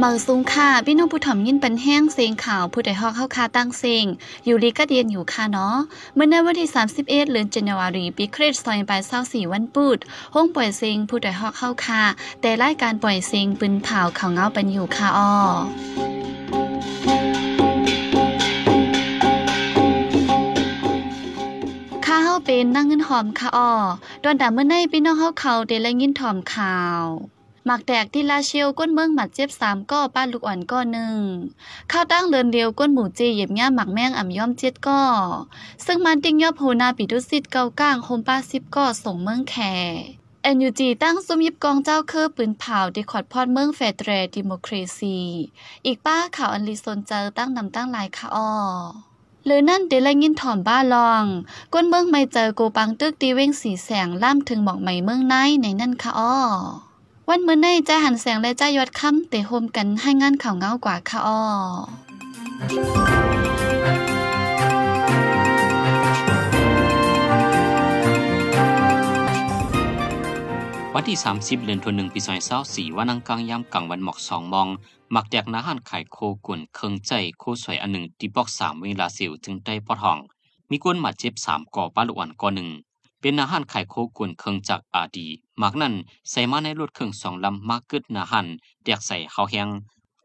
เมาซุงค่ะพี่น้องผู้ถ่อมยินเป็นแห้งเสียงข่าวผู้ใดฮอกเข้าคาตั้งเสียงอยู่ลีก็เดียนอยู่ค่ะเนาะเมื่อในวันที่ 31เดือนจันวารีปีคริสต์2524วันปุดห้องปล่อยเสียงผู้ใดฮอกเข้าคาแต่รายการปล่อยเสียงปืนเผาเขาเงาเป็นอยู่ค่ะอ้อ เป็นนั่งเงินหอมค่ะอ้อดอนดาเมื่อในพี่น้องเฮาเขาได้ละยินถอมข่าวหมักแตกที่ลาเชียวก้นเมืองหมัดเจ็บสามก้อป้าลูกอ่อนก้อหนึ่งข้าวตั้งเลินเดียวก้นหมูจีเหยียบง่าหมักแมงอ่ำย่อมเจ็ดก้อซึ่งมันติ้งยอบโหนาปิดุสิตเกาก้างโฮมป้าสิบก้อส่งเมืองแขเอ็นยูจีตั้งซุมยิบกองเจ้าคือปืนเผาดีคอดพอดเมืองเฟดเรดิโมครีซี อีกป้าข่าวอันลีโซนเจอตั้งนำตั้งหลายค่ะอ้อ หรือนั่นเดลยินถ่อมบ้าลอง ก้นเมืองไม่เจอโกปังตึกตีเว้งสีแสงล่ำถึงหมอกใหม่เมืองในในนั่นค่ะอ้อวันมื้อในใจหันแสงและใจยอดค่ำเตะโฮมกันให้งานข่าวเงากว่าค่ะอ้อ วันที่ 30 เดือนธันวาคมปี2024วันอังคารยามกลางวันหมอก2มอง มักแดกนาหารขายโคกุนเคิงใจโคสวยอันหนึ่งที่บอก3เวลาสิวจึงได้ปอดห้อง มีกวนหมัดเจ็บ3ก่อป้าลุวันก่อหนึ่ง เป็นอาหารไข่โคกวนเครื่องจากอาดีมากนั้นใส่มาในรถเครื่องสองลำมากกึดนาหันแดกใส่ข้าวแห้ง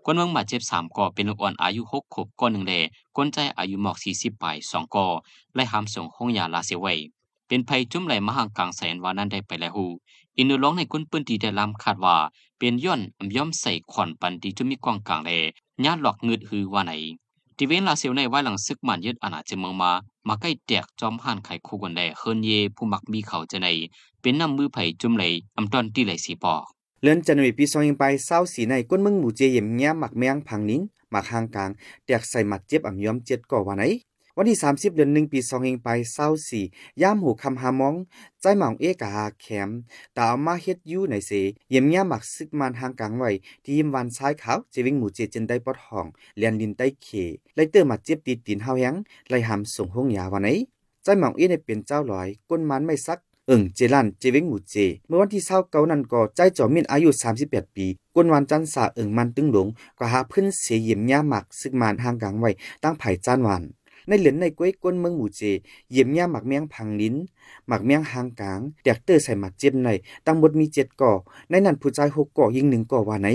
กวนเมืองบาดเจ็บสามก่อเป็นลูกอ่อนอายุหกขบก้อนหนึ่งเลกวนใจอายุหมอกสี่สิบปลายสองก่อไล่หามส่งห้องยาลาเสียไว้ เป็นภัยจุ่มไหลมหางกลางแสนวานั้นได้ไปแล้วหูอินนูร้องในกุนปืนตีได้ลำคาดว่า เป็นย่อนย่อมใส่ขอนปันดีจุ่มมีกวางกลางเลญาติหลอกเงืดฮือว่าไหนทีเวนลาเซียวในว่าหลังซึกมันยึดอาณาจักรเมืองมา มาใกล้แตกจอมห่านไข่คู่กันได้เฮินเยผู้มักมีเขาจะใน เป็นน้ำมือไผ่จุ่มไหลอำตอนที่ไหลสีปอกเลือนจันวีปีซองยิงไปเศร้าสีในก้นเมืองหมู่เจียมแง้มหมักแมงพังนิ้นหมักหางกลางแตกใส่หมัดเจ็บอ่ำย้อมเจ็ดก่อวันไหน วันที่ 30 เดือนหนึ่งปีสองเองไปเศร้าสี่ย่ามหูคำหามอง ใจหมองเอกาหาแขมตาเอามาเฮ็ดยู่ในเสเยี่ยมย่าหมักซึกมันห่างกลางไว้ที่ยิมวันซ้ายขาวจะวิ่งหมูเจจนได้ปอดห้องเลียนดินใต้เขไล่เตอร์มาเจ็บตีตีนเฮายังไล่หามส่งห้องยาวันไหนใจหมองเอในเป็นเจ้าลอยก้นมันไม่ซักเอิงเจลันเจเวงหมูเจ เมื่อวันที่เศร้าเกานันก็ใจจอมินอายุ 38 ปีกวนวันจันสาเอิงมันตึงหลงก็หาพื้นเสียเยี่ยมย่าหมักซึกมันห่างกลางไว้ตั้งไผ่จานวัน ในเหรียญในก้วยก้นเมืองหมู่เจเยี่ยมย่าหมักเมียงพังลิ้นหมักเมียงหางกลางเด็กเตอร์ใส่หมักเจ็บในตั้งบทมีเจ็ดก่อในนั้นผู้ชายหกก่อยิงหนึ่งก่อว่าไหน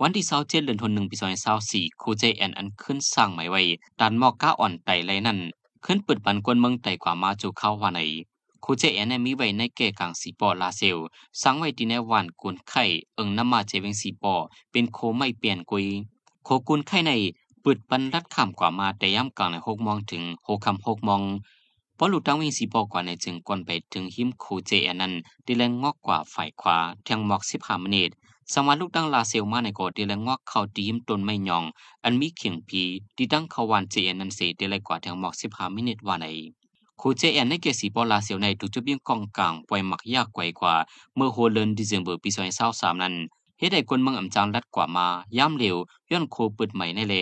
วันที่เศร้าเจ็ดเดือนธันวาคมปีสองพันเศร้าสี่ครูเจแอนอันขึ้นสร้างหมายไว้ดันมอกก้าอ่อนไตไรนั่นขึ้นเปิดบันกวนเมืองไตกว่ามาจูเข้าว่าไหนครูเจแอนมีไว้ในเกกลางสีปอลาเซลสังไว้ที่ในวันกุนไข่เอิงน้ำมาเจเวงสีปอเป็นโคไม่เปลี่ยนกุยโคกุนไข่ใน ปิดปันรัดข้ามกว่ามาแต่ย่ำกลางในหกมองถึงหกคำหกมองพอหลุดตั้งวิ่งสีบอกว่าในจึงก่อนไปถึงหิมคูเจอนั้นดีแรงงอกกว่าฝ่ายขวาเทียงหมอกสิบห้ามินิตสมาลูกดังลาเซลมาในกอดีแรงงอกเข้าดีมตนไม่ยอง อันมีเขียงพีดีดังเขาวันเจอนั้นเสียดีแรงกว่าเทียงหมอกสิบห้ามินิตว่าในคูเจแอนในเกสีปอลาเซลในถูกจุดยิ่งกองกลางปล่อยหมักยากไกวกว่า เมื่อโฮเลนดิเซมเบอร์ปีสองพันสามนั้นเฮ็ดให้คนเมืองอำจางรัดกว่ามาย่ำเร็วย้อนโคเปิดใหม่ในเล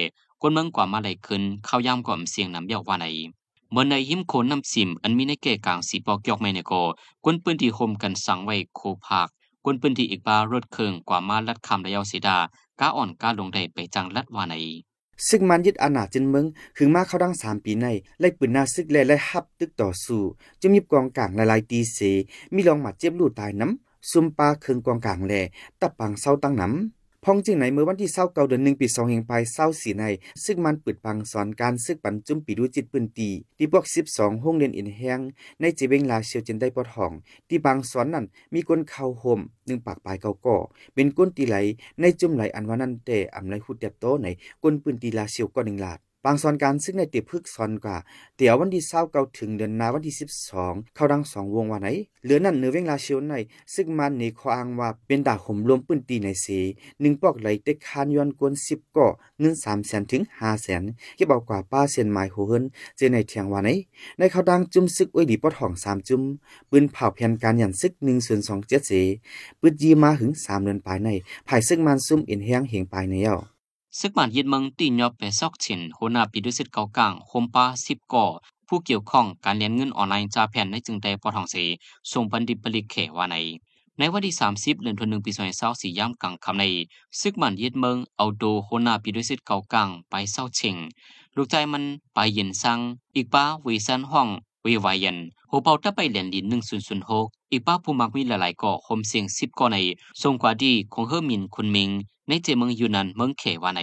คนเมืองกว่ามาไหลขึ้นเข้าย่ำกว่าเสียงนำเยาวว่าในเมื่อในหิมโคนน้ำซิมอันมีในเกกลางสีปอกยอกไม่ในโกกวนปืนที่โฮมกันสังไว้โคภาคกวนปืนที่อีกบารถเคืองกว่ามาลัดคำระยาวสีดากาอ่อนกาลงได้ไปจังลัดว่าในซึ่งมันยึดอาณาจินเมืองถึงมาเข้าดังสามปีในไล่ปืนนาซึกและไล่ฮับตึกต่อสู้จะมีกองกลางหลายๆตีเสมีลองหมัดเจ็บลู่ตายน้ำซุมปลาเคืองกองกลางแลตับปังเศร้าตั้งน้ำ พองจึงไหนเมื่อวันที่เศร้าเก่าเดือนหนึ่งปีสองแห่งปลายเศร้าสีใน ซึ่งมันปิดปังสอนการซึกปันจุ่มปีดูจิตปืนตีที่พวกสิบสองห้องเรียนอินแห้งในจีเวงลาเชียวจินได้ปอดห้อง ที่บางสอนนั้นมีก้นเข่าห่มหนึ่งปากปลายเกาก่อเป็นก้นตีไหลในจุ่มไหลอันว่านั้นแต่อำไรหุดเดียโตในก้นปืนตีลาเชียวก็หนึ่งลาด บางสอนการซึ่งในเตียพึกสอนกว่าเดี๋ยววันที่เศร้าเกาถึงเดือนนาวันที่สิบสองเข้าดังสองวงวันไหนเหลือนั่นเนื้อเวงลาเชียวในซึ่งมันในข้ออ้างว่าเป็นดาห่มรวมปืนตีในเสหนึ่งปอกไหลเตคานย้อนกวนสิบก่อเงินสามแสนถึงห้าแสนที่บอกกว่าป้าเซียนหมายโหเฮินเจในเทียงวันไหนในเข้าดังจุ่มซึกอ้วยดีปอดห่องสามจุ่มปืนเผาแผ่นการหยันซึกหนึ่งส่วนสองเจ็ดเสปืนยีมาถึงสามเดือนปลายในภายซึ่งมันซุ่มอินแห้งเหงปลายในเย้า ซึกมันยึดเมืองตีนยอบไปซอกฉินโหนาปีดุสิตเก่ากลางโฮมปาสิบก่อผู้เกี่ยวข้องการเรียนเงินออนไลน์จาแผ่นในจึงได้ปอทองเสส่งบันดิปริกเขว่าใน ในวันที่ 30 เดือนธันวาคมปี2024ย่ำกลางคำใน ซึกมันยึดเมืองเอาโดโฮนาปีด้วยสิทธิ์เก่ากลางไปเศร้าเชิงลูกใจมันไปเย็นซังอีกป้าวีซันห้องเววายันโหเปาตะไปเหรียญดิน1006อีกป้าผู้มักมีหลายๆก่อคมเสียง10ก่อในทรงกว่าดีของเฮอร์มินคุณมิง ในเจเมืองยูนันเมืองเขว่าใน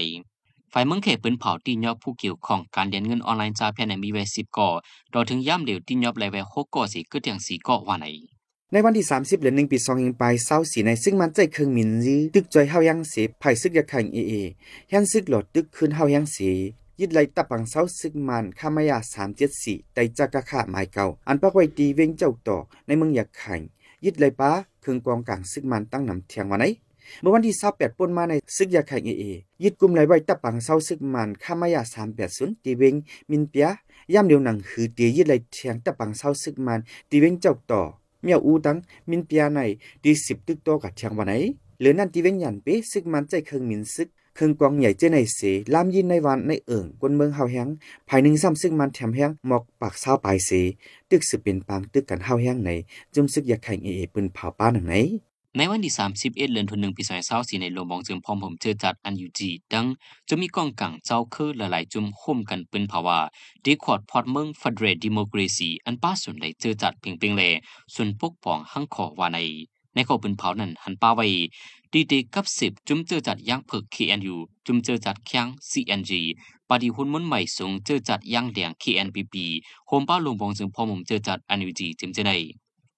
ฝ่ายเมืองเขปิ้นเผาตีนยอบผู้เกี่ยวของการเรียนเงินออนไลน์จาแผ่นในมีไว้10ก่อรอถึงย่ำเหลวตีนยอบไลไว้6ก่อสิคือเถียง4ก่อว่าในในวันที่ 30เดือน1ปี2ยิงไปเศร้าสีในซึ่งมันใจเครื่องมินยื้อตึกจอยเฮายังเสภายซึกยาขังเอเอยันซึกหลอดตึกขึ้นเฮายังเสยึดไหลตับปังเศร้าซึกมันข้ามายา374ไตจักกะขาหมายเก่า อันปักไว้ตีเวงเจ้าต่อในเมืองยาขังยึดไหลป้าเครื่องกองกลางซึกมันตั้งนำเทียงวันไหน เมื่อวันที่28ป่นมาในซึกยาไข่เอเอยึดกลุ่มไหลไว้ตะปังเศร้าซึกมันข้ามายา380ตีเวงมินเปียย่ำเดียวหนังคือเตียยึดไหลเทียงตะปังเศร้าซึกมันตีเวงเจ้าต่อเมียอูตังมินเปียในดี10ตึกโตกับเทียงวันไหนเหลือนั่นตีเวงหยันเปซึกมันใจเครื่องมินซึกเครื่องกองใหญ่เจในเสลามยินในวันในเอิงกวนเมืองเฮาแฮงภายหนึ่งซ้ำซึ่งมันแถมแฮงหมอกปากเศร้าปลายเสตึกสืบเป็นปางตึกกันเฮาแฮงในจุมซึกอยากแข่งเอเอปืนเผาป้าหนังไหน ในวันที่ 31 เดือนธันวาคมปี2024ในโรงบองจึงพร้อมผมเจอจัดอันยูจีดังจะมีกองกลางเจ้าคือหลายๆ จุ่มห่มกันเป็นภาวะดีควอดพอดเมืองฟดเรดิโมกรีซีอันป้าส่วนใดเจอจัดเพียงเพียงเลส่วนปกป้องหังขอว่าใน ในข้อเป็นเผานั้นหันป้าไว้ดีเดกับสิบจุ่มเจอจัดย่างเพิก KNU จุ่มเจอจัดแข้ง CNG ปฏิหุนมุนใหม่สูงเจอจัดย่างแดง KNPP โฮมป้าลงบองจึงพร้อมุมเจอจัดอันยูจีจิมเจได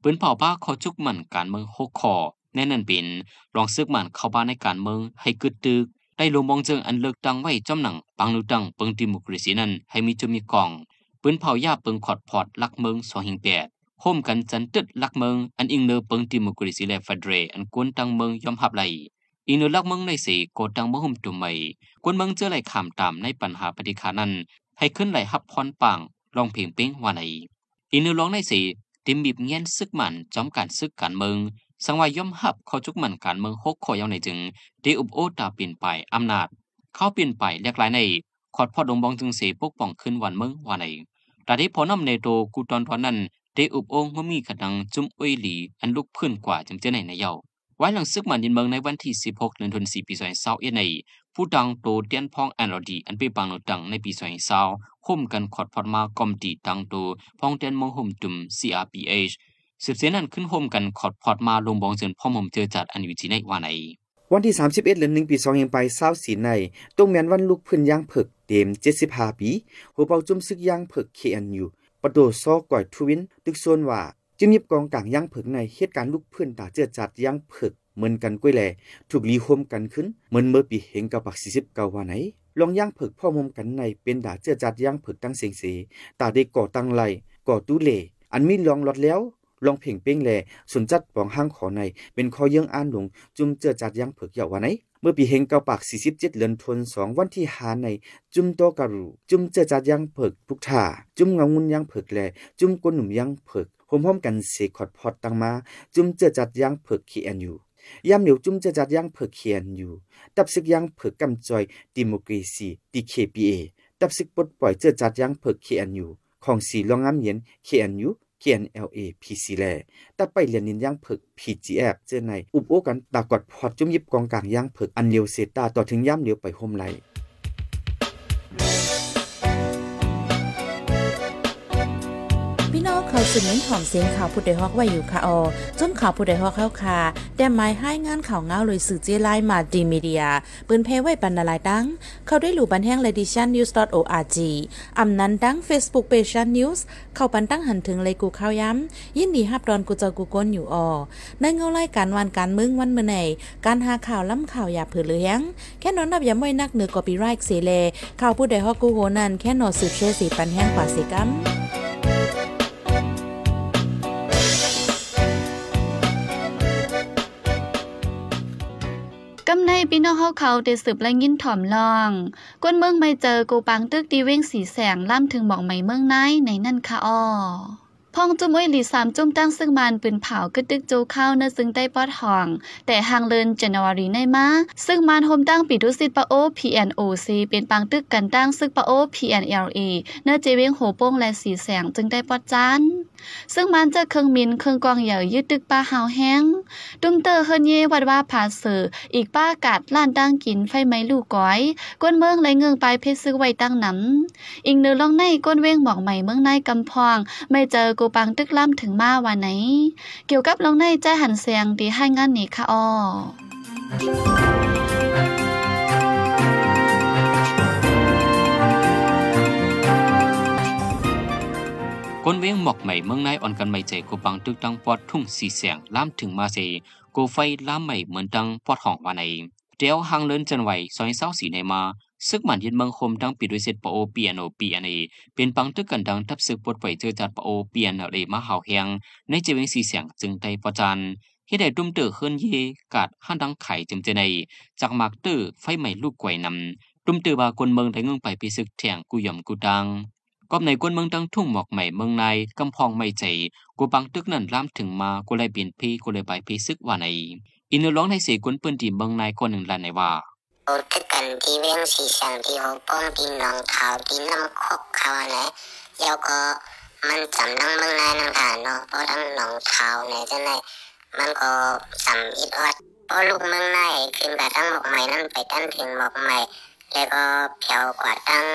ปืนเผาป้าขอจุกมันการเมืองหกคอ แน่นันเป็นลองซึกมันเข้าบ้านในการเมืองให้กึดตึกได้ลงมองเจิงอันเลิกดังไว้จอมหนังปังลูดังเปิงดิโมกรีซีนั้นให้มีจุมีกองปืนเผายาเปิงขอดพอดลักเมืองสองหิงแปดโฮมกันจันตึดลักเมืองอันอิงเนอเปิงดิโมกรีซีและฟดเรอันกวนตังเมืองยอมหับไหลอินเนอลักเมืองในสีโกดังเมืองหุ่มตุ่มใหม่กวนเมืองเจอไหลขามตามในปัญหาปฏิคานั้นให้ขึ้นไหลหับพรปังลองเพียงเป้งว่าไหนอินเนอร้องในสีติมบีบเงี้ยนซึกมันจอมการซึกการเมือง สังวายย่อมหับเขาจุกเหมันการเมืองหกขอยาวในจึงได้อุบโอตาเปลี่ยนไปอำนาจ เข้าเปลี่ยนไปเรียกหลายในขอดพอดงบองจึงเสปกป้องขึ้นวันเมืองวันในแต่ได้พอนำในโตกูตอนตอนนั้นได้อุบโองว่ามีกระดังจุ้มอ้ยหลีอันลุกพื้นกว่าจึงเจอในในเยาไว้หลังซึกมันยินเมืองในวันที่ 16เดือนธันวาคมปี2020ในผู้ดังโตเตียนพองแอนอดีอันเป็นปังโนดังในปี2020คุ้มกันขอดพอดมากอมตีดังโตพองเตียนมงห่มตุ่ม CRPH สืบเสียนั้นขึ้นโฮมกันขอดพอดมาลงบองจนพ่อมมเจอจัดอันอยู่ที่ในวาไหนวันที่ 31เดือน1ปี2ยังไปเศร้าสีในตรงแมนวันลูกพื้นย่างเผิกเต็ม 75 ปีหัวเปาจุ่มซึกย่างเผิกเคอันอยู่ประโดซอก่อยทวิน ตึกส่วนว่าจึงยิบกองกลางย่างเผิกในเหตุการณ์ลูกพื้นตาเจอจัดย่างเผิกเหมือนกันก้วยแลถูกรีโฮมกันขึ้นเหมือนเมื่อปีเฮงกับปัก40เก่าว่าไหนลองย่างเผิกพ่อมมกันในเป็นดาเจอจัดย่างเผิกตั้งเสียงเสตาได้ก่อตั้งไหลก่อตู้เลอันมีลองลดแล้ว ลองเพ่งเป้งแลสุนจัดปองห้างขอในเป็นคอเยื่องอ่านหลงจุมเจอจัดยังเผือกเหยาวันไหนเมื่อปีเฮงเกาปาก 47 เดือนธันวาคมวันที่หาใน จุมโตกรูจุมเจอจัดยังเผือกพุกท่าจุมเงางุนยังเผือกแลจุมกนหนุ่มยังเผือกพร้อมๆกันเสกขอดพอดตังมา จุมเจอจัดยังเผือกขีแอนอยู่ยามเหนียวจุมเจอจัดยังเผือกเขียนอยู่ ตับซึกยังเผือกกำจอยดิโมกรีซีดีเคพีเอตับซึกปลดปล่อยเจอจัดยังเผือกเขียนอยู่ ของสีลองงามเย็นเขียนอยู่ KNLA PC แลตัดไปเรียนนินย่างผึก PGF เจอในอุบโอกันตากอดพอดจุ่มยิบกองกลางย่างผึกอันเลียวเซตาต่อถึงย่ำเลียวไปโฮมไล พี่น้องเขาสืบเน้นหอมเสียงข่าวผู้ใดฮอกไว้อยู่ค่ะออจนข่าวผู้ใดฮอกเข้าค่ะแต่หมายให้งานข่าวเงาเลยสื่อเจไลมาดีมีเดียปืนเพไว้ปันนาลายดังเข้าด้วยหลู่บันแห้งเลดิชันนิวส์ .org อำนั้นดัง Facebook p a g e นิวส์เข้าปันตั้งหันถึงเลยกูข้าวย้ำ ยินดีฮับดอนกูเจอกูก้นอยู่ออในเงาไล่การวันการมึงวันเมื่อไหนการหาข่าวล้ำข่าวอย่าเผือเลี้ยงแค่นอนนับอย่าไม่นักเหนือกอปีไรค์เสเลข่าวผู้ใดฮอกกูโหนันแค่นอสืบเชื่อสีปันแห้งกว่าสิกัม พี่น้องเฮาเขาได้สืบและยินถ่อมลองก้นเมืองไม่เจอกูปังตึกดีเว้งสีแสงล่ำถึงบอกใหม่เมืองไนในนั่นค่ะอ้อ พ่องจุ้มอ้อยหลีสามจุ้มตั้งซึ่งมันปืนเผากึดตึกโจเข้าเนื้อซึ่งได้ปอดห่อง แต่หางเลินจันวารีในมาซึ่งมันโฮมตั้งปิดุสิตปะโอ PNOC เป็นปังตึกกันตั้งซึ่งปะโอ PNLA เนื้อเจเวงโหโป้งและสีแสงจึงได้ปอดจานซึ่งมันจะเครื่องมินเครื่องกองใหญ่ยึดตึกป้าหาวแห้งตุ้มเตอร์เฮินเยวัดว่าผาเสืออีกป้ากาดล้านตั้งกินไฟไม้ลูกก้อยก้นเมืองไรเงืองไปเพชรซื้อไว้ตั้งน้ำอิงเนื้อลองในก้นเว้งหมอกใหม่เมืองในกำพองไม่เจอกูปังตึกล่ำถึงมาวันไหน เกี่ยวกับลองในใจหันเสียงดีให้งานนี้ค่ะอ้อกนเวงหมอกใหม่เมืองนายอ่อนกันไม่ใจกูปังตึกตังปอดทุ่งสีเสียงล้ำถึงมาเซกูไฟล้ำใหม่เหมือนดังปอดห้องวานในเดียวหางเลินจันไหวซอยเศร้าสีในมา ซึกมันยินเมืองคมดังปิดด้วยเซตปโอเปีอนโอปีอันเอเป็นปังตึกกันดังทับซึกปดไปเจอจัดปโอเปีอนเอมาหาวแหงในเจเวงสีเสียงจึงได้ประจันเฮ็ดให้ดุมเตอร์เคลื่อนเยกาดหันดังไข่จึงจในจากมากเตอร์ไฟใหม่ลูกไกวนำดุมเตอร์บากนเมืองได้เงิงไปปีซึกแทงกุยอมกุดังก็ในกวนเมืองตั้งทุ่งหมอกใหม่เมืองในกำพองไม่ใจกูปังตึกนั่นล้ำถึงมากูเลยเปลี่ยนพี่กูเลยไปพี่ซึกว่าในอินร้องในเสียกวนปืนตีเมืองในคนหนึ่งลานในว่า โอ้ตึกกันที่เว้งสีเสียงที่หัวป้องที่น้องเขาที่น้ำคกเขาเนี่ยแล้วก็มันจำนั่งเมืองในนั่งฐานเนาะเพราะทั้งน้องเขาเนี่ยจะไหนมันก็จำอิดวัดเพราะลูกเมืองในขึ้นกับทั้งหมอกใหม่นั่นไปตั้งถึงหมอกใหม่แล้วก็เผียวกว่าตั้ง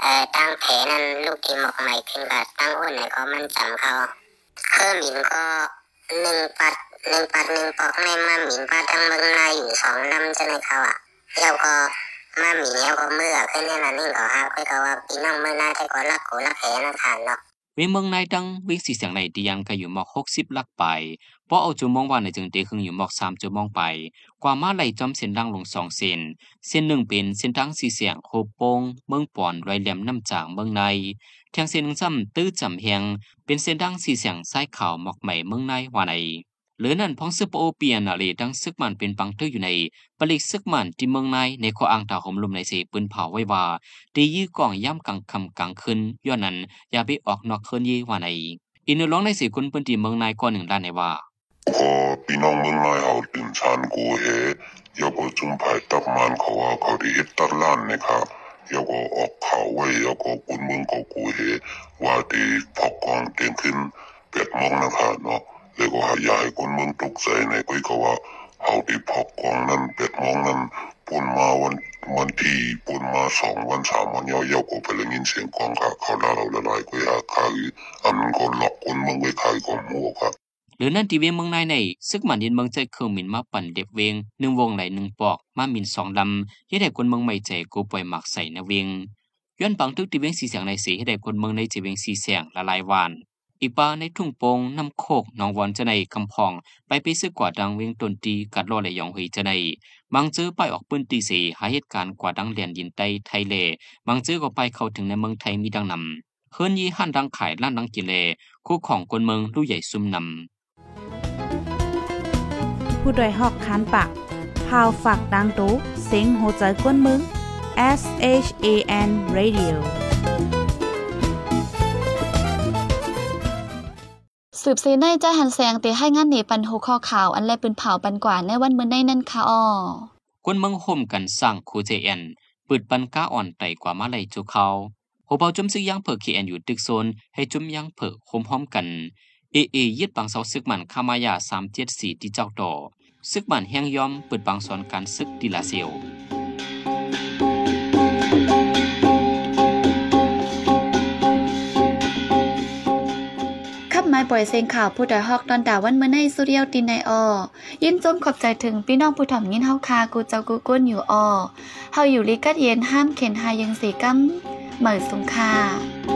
เอ่อตั้งเพนั่นลูกที่หมอกใหม่ขึ้นกับตั้งอ้วนเนี่ยก็มันจำเขาเครื่องบินก็หนึ่งปัด หนึ่งปัดหนึ่งปอกในมาหมินปัดทั้งเมืองในอยู่สองน้ำจะในเขาอะแล้วก็มาหมีแล้วก็เมื่อขึ้นในนั้นนี่ก็ฮะคุยกับว่าพี่น้องเมื่อนาแต่ก็รักกูรักแหนะทานเนาะเวเมืองในดังวิสีเสียงในตียังก็อยู่หมอกหกสิบลักไปเพราะเอาจุมองว่าในจึงเตคึงอยู่หมอกสามจุมองไป กว่ามาไหลจอมเส้นดังลงสองเส้น เส้นหนึ่งเป็นเส้นทางสีเสียงโคโปงเมืองป่อนไรแหลี่ยมน้ำจางเมืองในแทงเส้นหนึ่งซ้ำตื้อจำเฮียงเป็นเส้นดังสีเสียงสายขาวหมอกใหม่เมืองในว่าใน หรือนั่นพ้องซึปโอเปียนอะไรดังซึกมันเป็นปังเตอร์อยู่ในปลิกซึกมันที่เมืองในในข้ออ้างตาหมลมในเสปืนเผาไว้ว่าตียื้อกองย่ำกลางคำกลางคืนย้อนนั้นอย่าไปออกนอกคืนยี่ว่าในอินร้องในสีคนปืนที่เมืองในก่อนหนึ่งด้านในว่าพอพี่น้องเมืองในเอาตินชานกูเฮยาก็จุ่มภายตักมันเขาว่าเขาด้เฮ็ดตัดล้านนะครับยาก็ออกข่าวไว้ยาก็คนเมืองเขากูเฮว่าที่พอกองเต็มขึ้นเป็ดมองนะครับเนาะ แล้วก็อยากให้คนเมืองตกใจในก็ก็ว่าเอาที่พอกกองนั้นเป็ดมองนั้นปุ่นมาวันวันที่ปุ่นมาสองวันสามวันยาวๆก็ไปเลยยินเสียงกองค่ะเขาด่าเราละลายก็อยากขายอันก็หลอกคนเมืองไปขายของมัวครับหรือนั่นที่เวียงเมืองในในซึกมันยินเมืองใจเครื่องมินมาปั่นเด็บเวงหนึ่งวงไหลหนึ่งปอกมามินสองลำให้ได้คนเมืองไม่ใจกูปล่อยหมักใส่ในเวงย้อนปังทึกที่เวียงสีเสียงในสีให้ได้คนเมืองในใจเวียงสีเสียงละลายวาน อีปาในทุ่งโปงน้ำโคกหนองวอนจะในคำพอง ไปไปซื้อกว่าดังเวียงตนตีกัดรอและยองหุยจะในมังจื้อไปออกปืนตีสีหาเหตุการณ์กว่าดังเลียนยินไตไทยเลมังจื้อก็ไปเข้าถึงในเมืองไทยมีดังนำเฮิรนยี่หันดังขายล้านดังกิเล คู่ของคนเมืองลู่ใหญ่ซุ่มนำผู้โดยหอกคันปากพาวฝากดังตู้เซ็งโหใจกวนมึง S H A N Radio สืบเสในใจหันแสงเตให้งานเหนปันโหข้อข่าว อันแลปืนเผาปันกว่าในวันเมื่อในนั่นค่ะอ้อคนเมืองห่มกันสร้างคูเจเอ็นปืดปันก้าอ่อนไต่กว่ามาไลจูเขาโหเปาจุมซึกยังเผิกเคแอนอยู่ตึกโซน ให้จุมยังเผิกโฮมห้อมกันเอเอยึดปังเสาซึกมันคามายา374ที่เจ้าต่อซึกมันแห้งยอมเปืดปังสอนการซึกดิลาเซีย ปล่อยเสียงข่าวผู้ใดฮอกตอนดาวันเมื่อในสุเรียวตินในออยินจมขอบใจถึงพี่น้องผู้ถ่อมยินเฮาคากูเจ้ากูก้นอยู่ออเฮาอยู่ลิกัดเย็นห้ามเข็นหายังสีกั้มเหมือสุงคา